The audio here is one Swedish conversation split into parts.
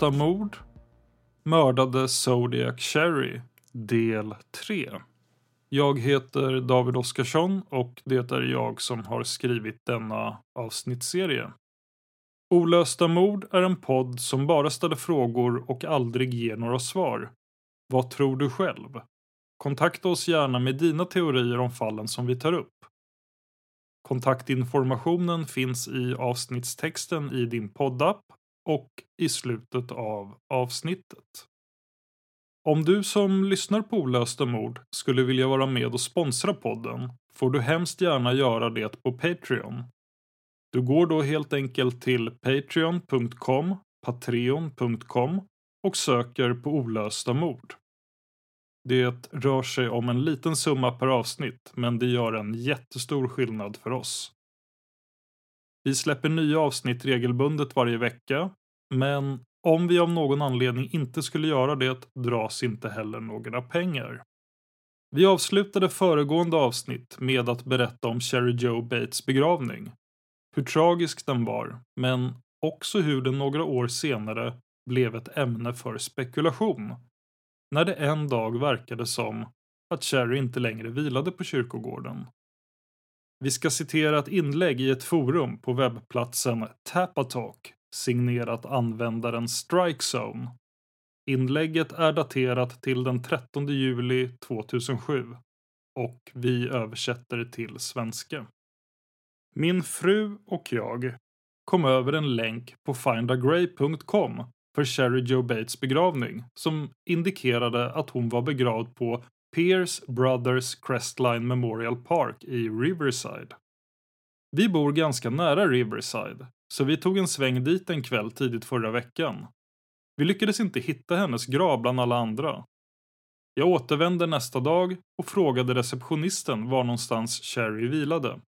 Olösta mord Mördade Zodiac Cherry Del 3 Jag heter David Oskarsson och det är jag som har skrivit denna avsnittsserie. Olösta mord är en podd som bara ställer frågor och aldrig ger några svar. Vad tror du själv? Kontakta oss gärna med dina teorier om fallen som vi tar upp. Kontaktinformationen finns i avsnittstexten i din poddapp och i slutet av avsnittet. Om du som lyssnar på Olösta mord skulle vilja vara med och sponsra podden får du hemskt gärna göra det på Patreon. Du går då helt enkelt till patreon.com, patreon.com och söker på Olösta mord. Det rör sig om en liten summa per avsnitt, men det gör en jättestor skillnad för oss. Vi släpper nya avsnitt regelbundet varje vecka, men om vi av någon anledning inte skulle göra det dras inte heller några pengar. Vi avslutade föregående avsnitt med att berätta om Sherry Joe Bates begravning. Hur tragisk den var, men också hur den några år senare blev ett ämne för spekulation. När det en dag verkade som att Sherry inte längre vilade på kyrkogården. Vi ska citera ett inlägg i ett forum på webbplatsen Tapatalk signerat användaren Strikezone. Inlägget är daterat till den 13 juli 2007 och vi översätter till svenska. Min fru och jag kom över en länk på findagray.com för Sherry Joe Bates begravning som indikerade att hon var begravd på Pierce Brothers Crestline Memorial Park i Riverside. Vi bor ganska nära Riverside, så vi tog en sväng dit en kväll tidigt förra veckan. Vi lyckades inte hitta hennes grav bland alla andra. Jag återvände nästa dag och frågade receptionisten var någonstans Sherry vilade.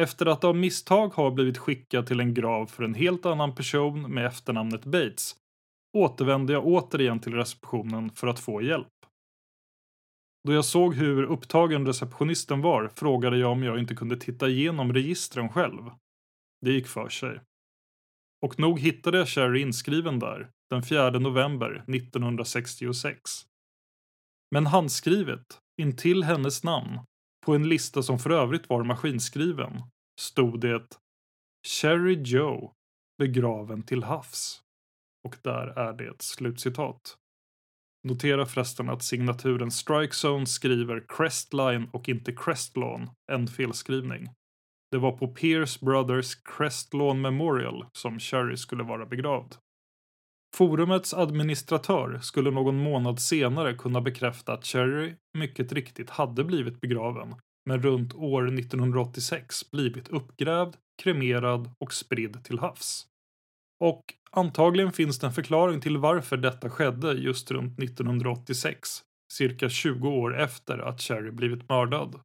Efter att av misstag ha blivit skickad till en grav för en helt annan person med efternamnet Bates återvände jag återigen till receptionen för att få hjälp. Då jag såg hur upptagen receptionisten var frågade jag om jag inte kunde titta igenom registren själv. Det gick för sig. Och nog hittade jag Cherry inskriven där, den 4 november 1966. Men handskrivet, intill hennes namn, på en lista som för övrigt var maskinskriven, stod det Cherry Joe begraven till havs. Och där är det slutcitat. Notera förresten att signaturen Strike Zone skriver Crestline och inte Crestlawn, en felskrivning. Det var på Pierce Brothers Crestlawn Memorial som Cherry skulle vara begravd. Forumets administratör skulle någon månad senare kunna bekräfta att Cherry mycket riktigt hade blivit begraven, men runt år 1986 blivit uppgrävd, kremerad och spridd till havs. Och antagligen finns det en förklaring till varför detta skedde just runt 1986, cirka 20 år efter att Cherry blivit mördad.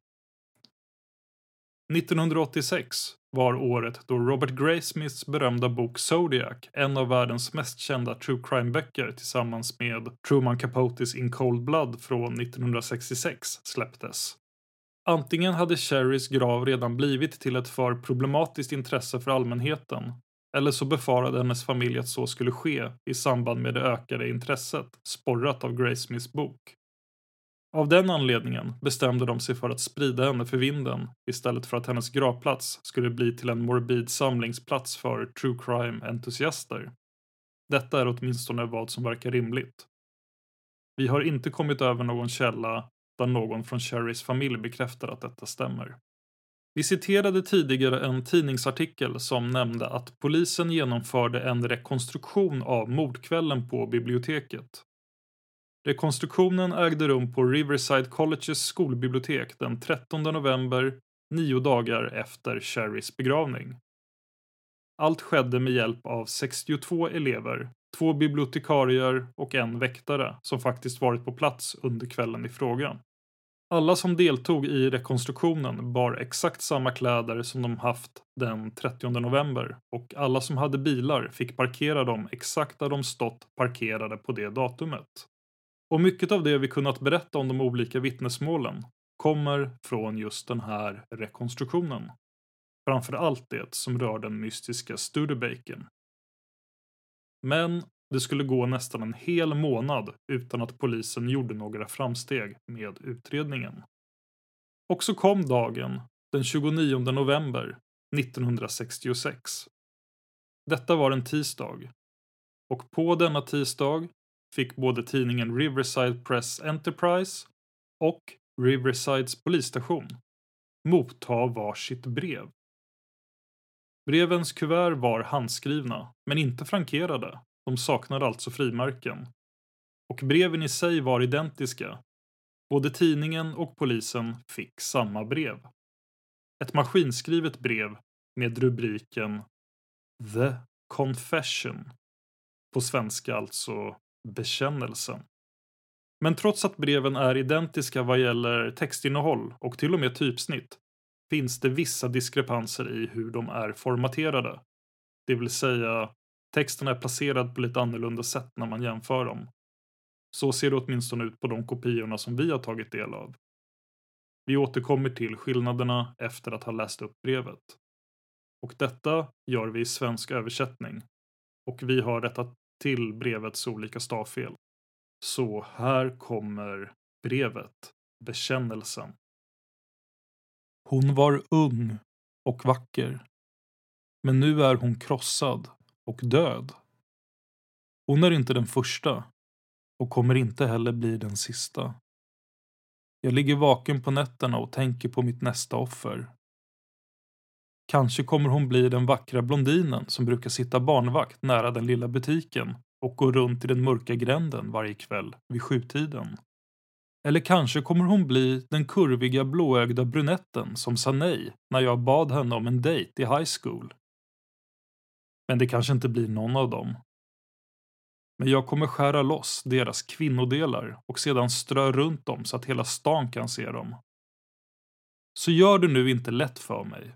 1986 var året då Robert Graysmiths berömda bok Zodiac, en av världens mest kända true crime-böcker tillsammans med Truman Capotes In Cold Blood från 1966, släpptes. Antingen hade Sherrys grav redan blivit till ett för problematiskt intresse för allmänheten, eller så befarade hennes familj att så skulle ske i samband med det ökade intresset, sporrat av Graysmiths bok. Av den anledningen bestämde de sig för att sprida henne för vinden istället för att hennes gravplats skulle bli till en morbid samlingsplats för true crime-entusiaster. Detta är åtminstone vad som verkar rimligt. Vi har inte kommit över någon källa där någon från Sherrys familj bekräftar att detta stämmer. Vi citerade tidigare en tidningsartikel som nämnde att polisen genomförde en rekonstruktion av mordkvällen på biblioteket. Rekonstruktionen ägde rum på Riverside Colleges skolbibliotek den 13 november, nio dagar efter Sherrys begravning. Allt skedde med hjälp av 62 elever, två bibliotekarier och en väktare som faktiskt varit på plats under kvällen i fråga. Alla som deltog i rekonstruktionen bar exakt samma kläder som de haft den 30 november och alla som hade bilar fick parkera dem exakt där de stått parkerade på det datumet. Och mycket av det vi kunnat berätta om de olika vittnesmålen kommer från just den här rekonstruktionen. Framför allt det som rör den mystiska Studebaken. Men det skulle gå nästan en hel månad utan att polisen gjorde några framsteg med utredningen. Och så kom dagen, den 29 november 1966. Detta var en tisdag. Och på denna tisdag fick både tidningen Riverside Press Enterprise och Riversides polisstation motta varsitt brev. Brevens kuvert var handskrivna, men inte frankerade. De saknade alltså frimärken. Och breven i sig var identiska. Både tidningen och polisen fick samma brev. Ett maskinskrivet brev med rubriken The Confession. På svenska alltså bekännelsen. Men trots att breven är identiska vad gäller textinnehåll och till och med typsnitt finns det vissa diskrepanser i hur de är formaterade. Det vill säga, texten är placerad på lite annorlunda sätt när man jämför dem. Så ser det åtminstone ut på de kopiorna som vi har tagit del av. Vi återkommer till skillnaderna efter att ha läst upp brevet. Och detta gör vi i svensk översättning. Och vi har rättat till brevets olika stavfel. Så här kommer brevet, bekännelsen. Hon var ung och vacker. Men nu är hon krossad och död. Hon är inte den första och kommer inte heller bli den sista. Jag ligger vaken på nätterna och tänker på mitt nästa offer. Kanske kommer hon bli den vackra blondinen som brukar sitta barnvakt nära den lilla butiken och gå runt i den mörka gränden varje kväll vid sjutiden. Eller kanske kommer hon bli den kurviga blåögda brunetten som sa nej när jag bad henne om en dejt i high school. Men det kanske inte blir någon av dem. Men jag kommer skära loss deras kvinnodelar och sedan strö runt dem så att hela stan kan se dem. Så gör det nu inte lätt för mig.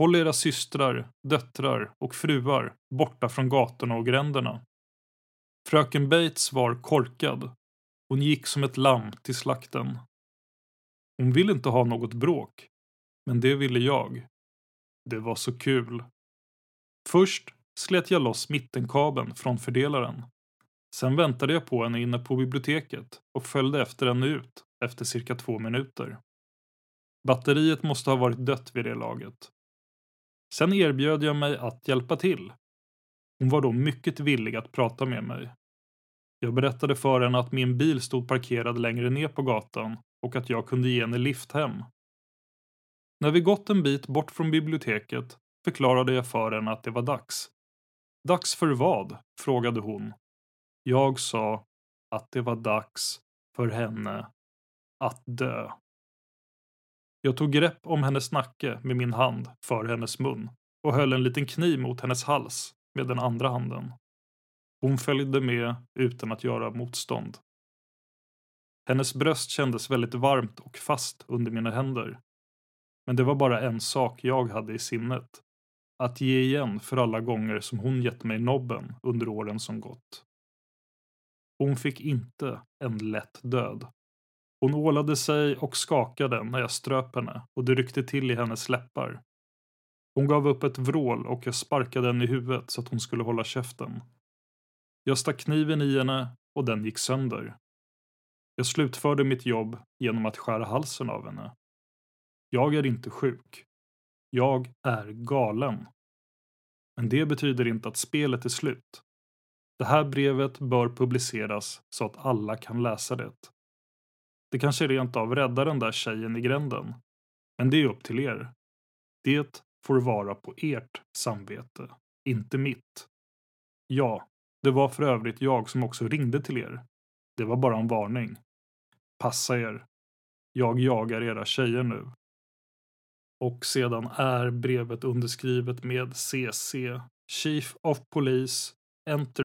Håll era systrar, döttrar och fruar borta från gatorna och gränderna. Fröken Bates var korkad. Hon gick som ett lamm till slakten. Hon ville inte ha något bråk. Men det ville jag. Det var så kul. Först slet jag loss mittenkabeln från fördelaren. Sen väntade jag på henne inne på biblioteket och följde efter henne ut efter cirka två minuter. Batteriet måste ha varit dött vid det laget. Sen erbjöd jag mig att hjälpa till. Hon var då mycket villig att prata med mig. Jag berättade för henne att min bil stod parkerad längre ner på gatan och att jag kunde ge henne lift hem. När vi gått en bit bort från biblioteket förklarade jag för henne att det var dags. Dags för vad? frågade hon. Jag sa att det var dags för henne att dö. Jag tog grepp om hennes nacke med min hand för hennes mun och höll en liten kniv mot hennes hals med den andra handen. Hon följde med utan att göra motstånd. Hennes bröst kändes väldigt varmt och fast under mina händer. Men det var bara en sak jag hade i sinnet. Att ge igen för alla gånger som hon gett mig nobben under åren som gått. Hon fick inte en lätt död. Hon ålade sig och skakade när jag ströp henne och det ryckte till i hennes läppar. Hon gav upp ett vrål och jag sparkade henne i huvudet så att hon skulle hålla käften. Jag stack kniven i henne och den gick sönder. Jag slutförde mitt jobb genom att skära halsen av henne. Jag är inte sjuk. Jag är galen. Men det betyder inte att spelet är slut. Det här brevet bör publiceras så att alla kan läsa det. Det kanske rent av räddar den där tjejen i gränden. Men det är upp till er. Det får vara på ert samvete, inte mitt. Ja, det var för övrigt jag som också ringde till er. Det var bara en varning. Passa er. Jag jagar era tjejer nu. Och sedan är brevet underskrivet med CC, Chief of Police, Enter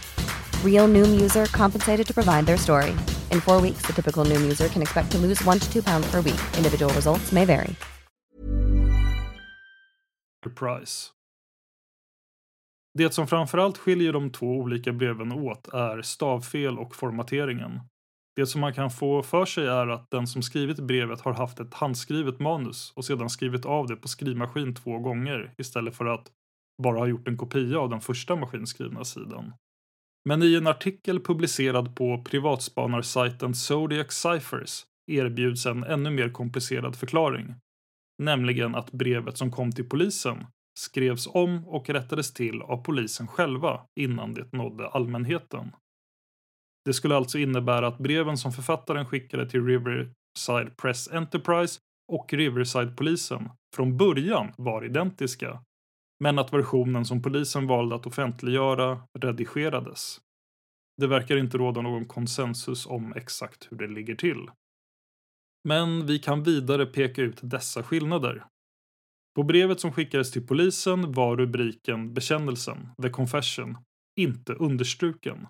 Real Noom user compensated to provide their story. In four weeks, the typical Noom user can expect to lose one to two pounds per week. Individual results may vary. Price. Det som framförallt skiljer de två olika breven åt är stavfel och formateringen. Det som man kan få för sig är att den som skrivit brevet har haft ett handskrivet manus och sedan skrivit av det på skrivmaskin två gånger istället för att bara ha gjort en kopia av den första maskinskrivna sidan. Men i en artikel publicerad på privatspanarsajten Zodiac Cyphers erbjuds en ännu mer komplicerad förklaring. Nämligen att brevet som kom till polisen skrevs om och rättades till av polisen själva innan det nådde allmänheten. Det skulle alltså innebära att breven som författaren skickade till Riverside Press Enterprise och Riverside-polisen från början var identiska, men att versionen som polisen valde att offentliggöra redigerades. Det verkar inte råda någon konsensus om exakt hur det ligger till. Men vi kan vidare peka ut dessa skillnader. På brevet som skickades till polisen var rubriken Bekännelsen, The Confession, inte understruken.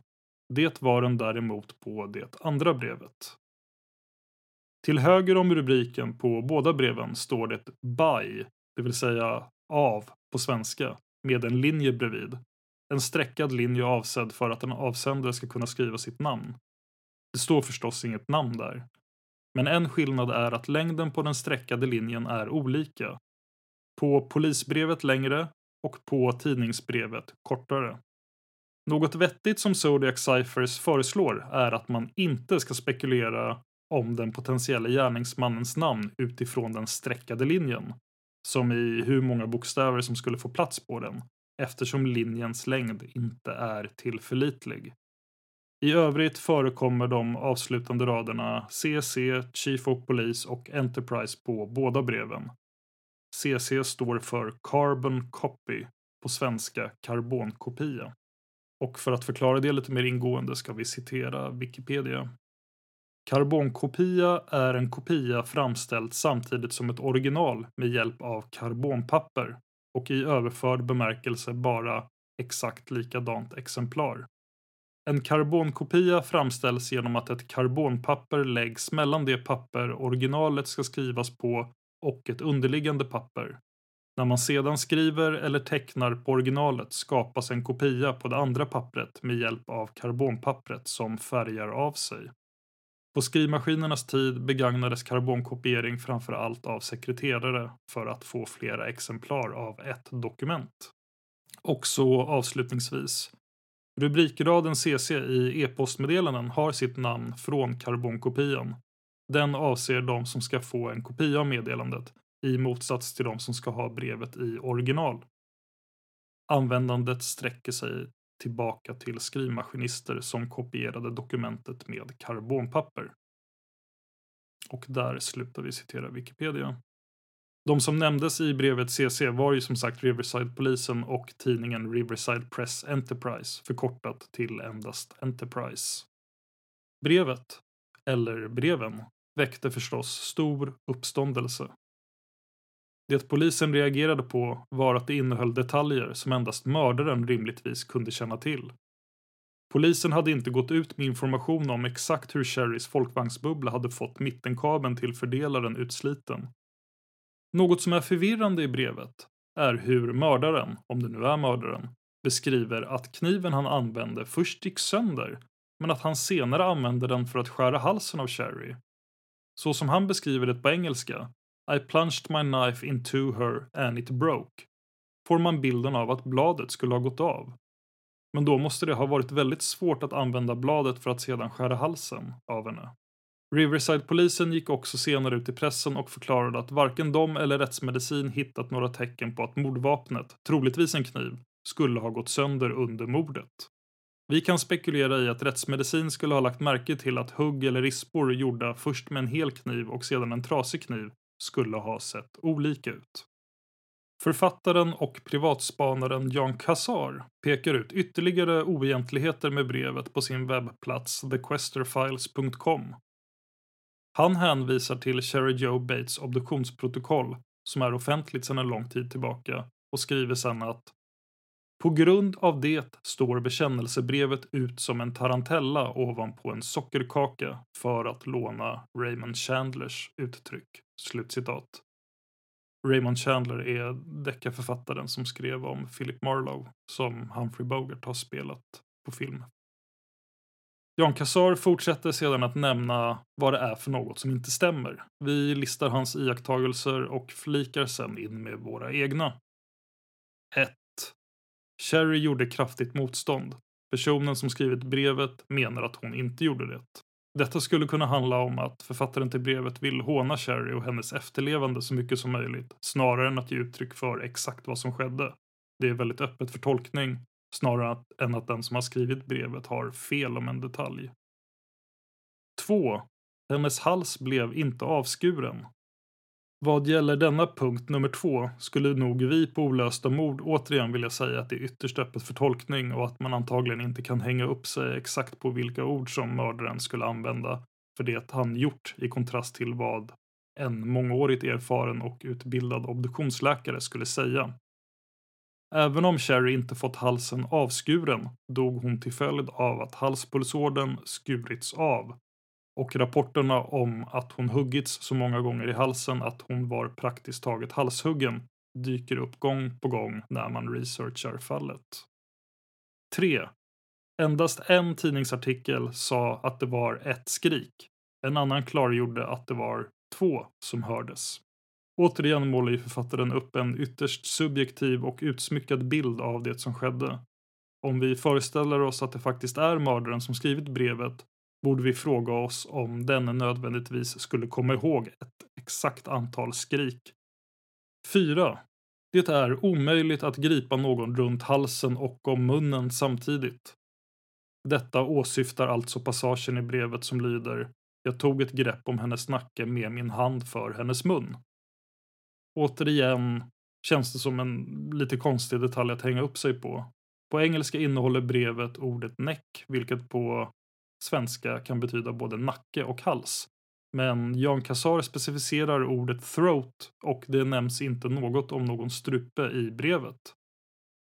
Det var den däremot på det andra brevet. Till höger om rubriken på båda breven står det by, det vill säga av på svenska, med en linje bredvid. En streckad linje avsedd för att en avsändare ska kunna skriva sitt namn. Det står förstås inget namn där. Men en skillnad är att längden på den streckade linjen är olika. På polisbrevet längre och på tidningsbrevet kortare. Något vettigt som Zodiac Cyphers föreslår är att man inte ska spekulera om den potentiella gärningsmannens namn utifrån den streckade linjen, som i hur många bokstäver som skulle få plats på den, eftersom linjens längd inte är tillförlitlig. I övrigt förekommer de avslutande raderna CC, Chief of Police och Enterprise på båda breven. CC står för Carbon Copy, på svenska karbonkopia. Och för att förklara det lite mer ingående ska vi citera Wikipedia. Karbonkopia är en kopia framställd samtidigt som ett original med hjälp av karbonpapper och i överförd bemärkelse bara exakt likadant exemplar. En karbonkopia framställs genom att ett karbonpapper läggs mellan det papper originalet ska skrivas på och ett underliggande papper. När man sedan skriver eller tecknar på originalet skapas en kopia på det andra pappret med hjälp av karbonpappret som färgar av sig. På skrivmaskinernas tid begagnades karbonkopiering framför allt av sekreterare för att få flera exemplar av ett dokument. Och så avslutningsvis. Rubrikraden CC i e-postmeddelanden har sitt namn från karbonkopian. Den avser de som ska få en kopia av meddelandet i motsats till de som ska ha brevet i original. Användandet sträcker sig tillbaka till skrivmaskinister som kopierade dokumentet med karbonpapper. Och där slutar vi citera Wikipedia. De som nämndes i brevet CC var ju som sagt Riverside-polisen och tidningen Riverside Press Enterprise, förkortat till endast Enterprise. Brevet, eller breven, väckte förstås stor uppståndelse. Det polisen reagerade på var att det innehöll detaljer som endast mördaren rimligtvis kunde känna till. Polisen hade inte gått ut med information om exakt hur Sherrys folkvagnsbubbla hade fått mittenkabeln till fördelaren utsliten. Något som är förvirrande i brevet är hur mördaren, om det nu är mördaren, beskriver att kniven han använde först gick sönder, men att han senare använde den för att skära halsen av Sherry. Så som han beskriver det på engelska i plunged my knife into her and it broke. Får man bilden av att bladet skulle ha gått av. Men då måste det ha varit väldigt svårt att använda bladet för att sedan skära halsen av henne. Riverside-polisen gick också senare ut i pressen och förklarade att varken de eller rättsmedicin hittat några tecken på att mordvapnet, troligtvis en kniv, skulle ha gått sönder under mordet. Vi kan spekulera i att rättsmedicin skulle ha lagt märke till att hugg eller rispor gjorda först med en hel kniv och sedan en trasig kniv skulle ha sett olika ut. Författaren och privatspanaren Jan Kassar pekar ut ytterligare oegentligheter med brevet på sin webbplats thequesterfiles.com. Han hänvisar till Sherry Joe Bates obduktionsprotokoll som är offentligt sedan en lång tid tillbaka och skriver sedan att på grund av det står bekännelsebrevet ut som en tarantella ovanpå en sockerkaka för att låna Raymond Chandlers uttryck. Slutcitat. Raymond Chandler är deckarförfattaren som skrev om Philip Marlowe som Humphrey Bogart har spelat på film. Jan Kassar fortsätter sedan att nämna vad det är för något som inte stämmer. Vi listar hans iakttagelser och flikar sedan in med våra egna. 1. Sherry gjorde kraftigt motstånd. Personen som skrivit brevet menar att hon inte gjorde det. Detta skulle kunna handla om att författaren till brevet vill håna Sherry och hennes efterlevande så mycket som möjligt, snarare än att ge uttryck för exakt vad som skedde. Det är väldigt öppet för tolkning, snarare än att den som har skrivit brevet har fel om en detalj. 2. Hennes hals blev inte avskuren. Vad gäller denna punkt nummer två skulle nog vi på olösta mord återigen vilja säga att det är ytterst öppet för tolkning och att man antagligen inte kan hänga upp sig exakt på vilka ord som mördaren skulle använda för det han gjort i kontrast till vad en mångårigt erfaren och utbildad obduktionsläkare skulle säga. Även om Sherry inte fått halsen avskuren dog hon till följd av att halspulsådern skurits av och rapporterna om att hon huggits så många gånger i halsen att hon var praktiskt taget halshuggen dyker upp gång på gång när man researchar fallet. 3. Endast en tidningsartikel sa att det var ett skrik. En annan klargjorde att det var två som hördes. Återigen målar ju författaren upp en ytterst subjektiv och utsmyckad bild av det som skedde. Om vi föreställer oss att det faktiskt är mördaren som skrivit brevet borde vi fråga oss om denne nödvändigtvis skulle komma ihåg ett exakt antal skrik. 4. Det är omöjligt att gripa någon runt halsen och om munnen samtidigt. Detta åsyftar alltså passagen i brevet som lyder Jag tog ett grepp om hennes nacke med min hand för hennes mun. Återigen känns det som en lite konstig detalj att hänga upp sig på. På engelska innehåller brevet ordet neck, vilket på svenska kan betyda både nacke och hals. Men Jan Kassar specificerar ordet throat och det nämns inte något om någon strupe i brevet.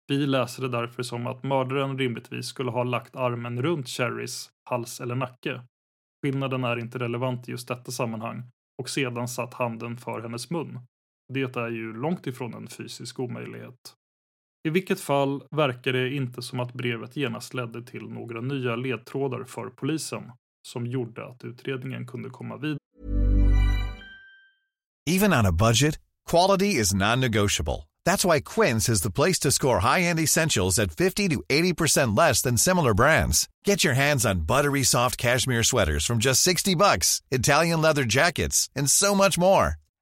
Vi läser det därför som att mördaren rimligtvis skulle ha lagt armen runt Cherrys hals eller nacke. Skillnaden är inte relevant i just detta sammanhang och sedan satt handen för hennes mun. Det är ju långt ifrån en fysisk omöjlighet. I vilket fall verkar det inte som att brevet genast ledde till några nya ledtrådar för polisen som gjorde att utredningen kunde komma vidare. Even on a budget, quality is non-negotiable. That's why Quince is the place to score high-end essentials at 50 to 80% less than similar brands. Get your hands on buttery soft cashmere sweaters from just 60 bucks, Italian leather jackets, and so much more.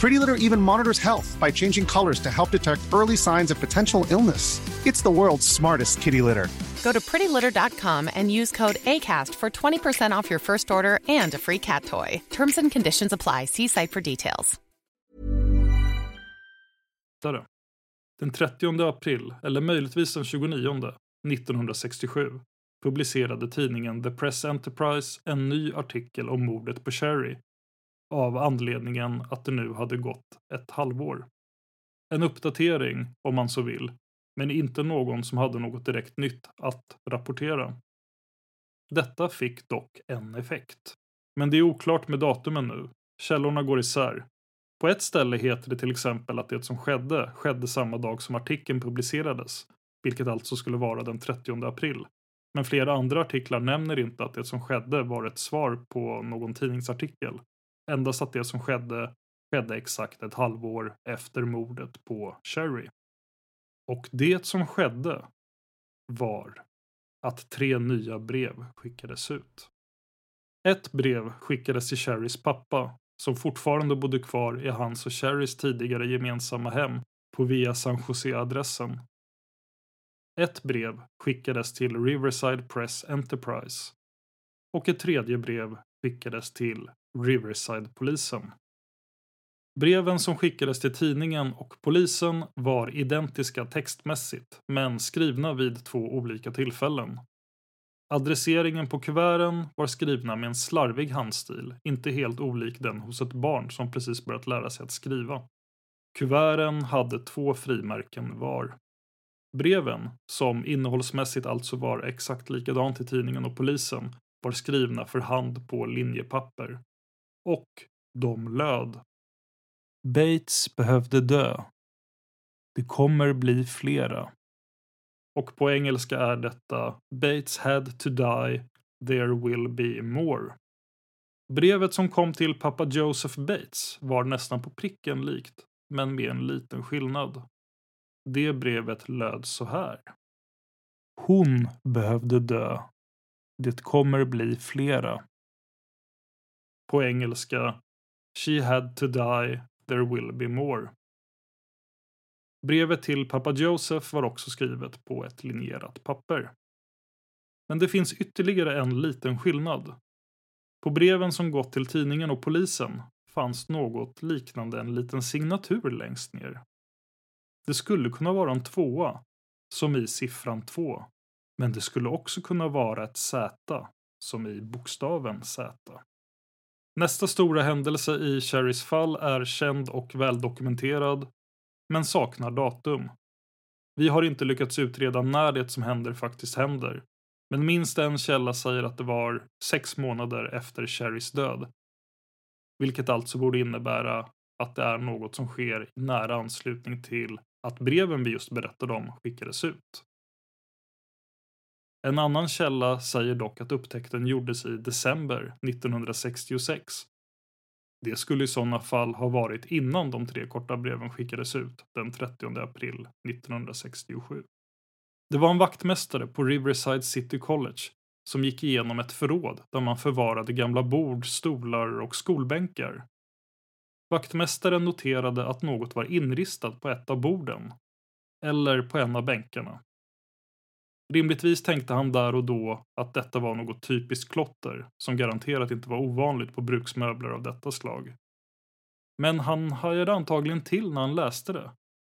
Pretty Litter even monitors health by changing colors to help detect early signs of potential illness. It's the world's smartest kitty litter. Go to prettylitter.com and use code ACAST for 20% off your first order and a free cat toy. Terms and conditions apply. See site for details. Den 30 april, eller möjligtvis den 29, 1967 publicerade tidningen The Press Enterprise en ny artikel om mordet på Sherry av anledningen att det nu hade gått ett halvår. En uppdatering, om man så vill, men inte någon som hade något direkt nytt att rapportera. Detta fick dock en effekt. Men det är oklart med datumen nu. Källorna går isär. På ett ställe heter det till exempel att det som skedde skedde samma dag som artikeln publicerades, vilket alltså skulle vara den 30 april. Men flera andra artiklar nämner inte att det som skedde var ett svar på någon tidningsartikel. Endast att det som skedde skedde exakt ett halvår efter mordet på Sherry. Och det som skedde var att tre nya brev skickades ut. Ett brev skickades till Sherrys pappa som fortfarande bodde kvar i hans och Sherrys tidigare gemensamma hem på Via San Jose-adressen. Ett brev skickades till Riverside Press Enterprise och ett tredje brev skickades till Riverside-polisen. Breven som skickades till tidningen och polisen var identiska textmässigt, men skrivna vid två olika tillfällen. Adresseringen på kuverten var skrivna med en slarvig handstil, inte helt olik den hos ett barn som precis börjat lära sig att skriva. Kuverten hade två frimärken var. Breven, som innehållsmässigt alltså var exakt likadant till tidningen och polisen, var skrivna för hand på linjepapper. Och de löd. Bates behövde dö. Det kommer bli flera. Och på engelska är detta Bates had to die, there will be more. Brevet som kom till pappa Joseph Bates var nästan på pricken likt, men med en liten skillnad. Det brevet löd så här. Hon behövde dö. Det kommer bli flera. På engelska She had to die, there will be more. Brevet till pappa Joseph var också skrivet på ett linjerat papper. Men det finns ytterligare en liten skillnad. På breven som gått till tidningen och polisen fanns något liknande en liten signatur längst ner. Det skulle kunna vara en tvåa, som i siffran 2. Men det skulle också kunna vara ett Z, som i bokstaven Z. Nästa stora händelse i Cherrys fall är känd och väldokumenterad, men saknar datum. Vi har inte lyckats utreda när det som händer faktiskt händer, men minst en källa säger att det var sex månader efter Cherrys död. Vilket alltså borde innebära att det är något som sker i nära anslutning till att breven vi just berättade om skickades ut. En annan källa säger dock att upptäckten gjordes i december 1966. Det skulle i sådana fall ha varit innan de tre korta breven skickades ut den 30 april 1967. Det var en vaktmästare på Riverside City College som gick igenom ett förråd där man förvarade gamla bord, stolar och skolbänkar. Vaktmästaren noterade att något var inristat på ett av borden, eller på en av bänkarna. Rimligtvis tänkte han där och då att detta var något typiskt klotter som garanterat inte var ovanligt på bruksmöbler av detta slag. Men han hajade antagligen till när han läste det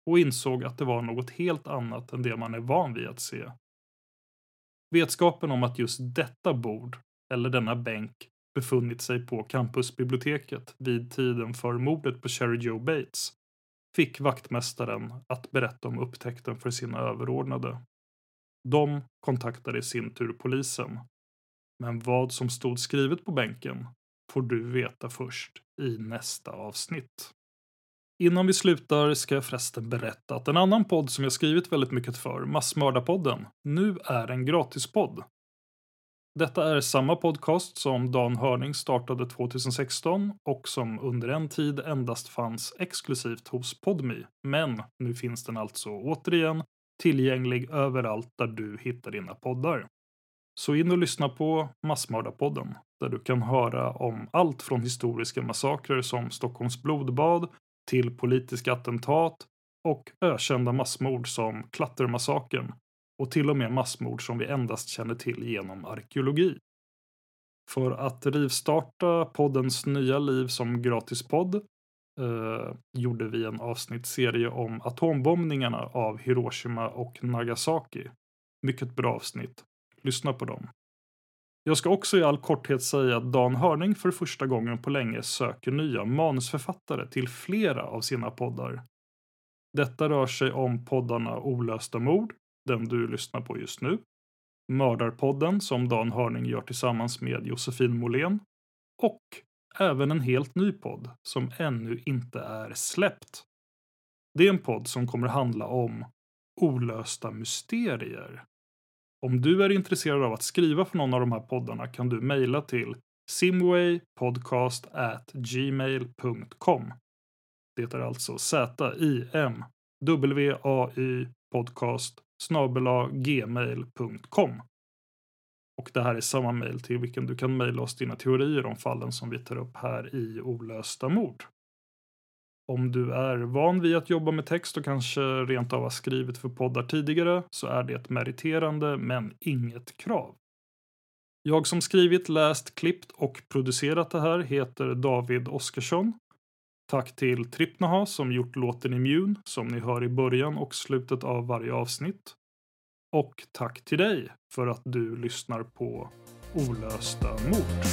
och insåg att det var något helt annat än det man är van vid att se. Vetskapen om att just detta bord, eller denna bänk, befunnit sig på campusbiblioteket vid tiden för mordet på Sherry Joe Bates fick vaktmästaren att berätta om upptäckten för sina överordnade. De kontaktade i sin tur polisen. Men vad som stod skrivet på bänken får du veta först i nästa avsnitt. Innan vi slutar ska jag förresten berätta att en annan podd som jag skrivit väldigt mycket för, Massmördarpodden, nu är en gratispodd. Detta är samma podcast som Dan Hörning startade 2016 och som under en tid endast fanns exklusivt hos Podmi. Men nu finns den alltså återigen tillgänglig överallt där du hittar dina poddar. Så in och lyssna på Massmördarpodden, där du kan höra om allt från historiska massakrer som Stockholms blodbad till politiska attentat och ökända massmord som Klattermassakern och till och med massmord som vi endast känner till genom arkeologi. För att rivstarta poddens nya liv som gratispodd eh, gjorde vi en avsnittsserie om atombombningarna av Hiroshima och Nagasaki. Mycket bra avsnitt. Lyssna på dem. Jag ska också i all korthet säga att Dan Hörning för första gången på länge söker nya manusförfattare till flera av sina poddar. Detta rör sig om poddarna Olösta mord, den du lyssnar på just nu, Mördarpodden som Dan Hörning gör tillsammans med Josefin Måhlén och även en helt ny podd som ännu inte är släppt. Det är en podd som kommer handla om olösta mysterier. Om du är intresserad av att skriva för någon av de här poddarna kan du mejla till simwaypodcast@gmail.com. Det är alltså Z-I-M W-A-Y podcast gmail.com. Och det här är samma mejl till vilken du kan mejla oss dina teorier om fallen som vi tar upp här i Olösta mord. Om du är van vid att jobba med text och kanske rent av har skrivit för poddar tidigare så är det meriterande men inget krav. Jag som skrivit, läst, klippt och producerat det här heter David Oskarsson. Tack till Trippnaha som gjort låten Immune som ni hör i början och slutet av varje avsnitt. Och tack till dig för att du lyssnar på Olösta mord.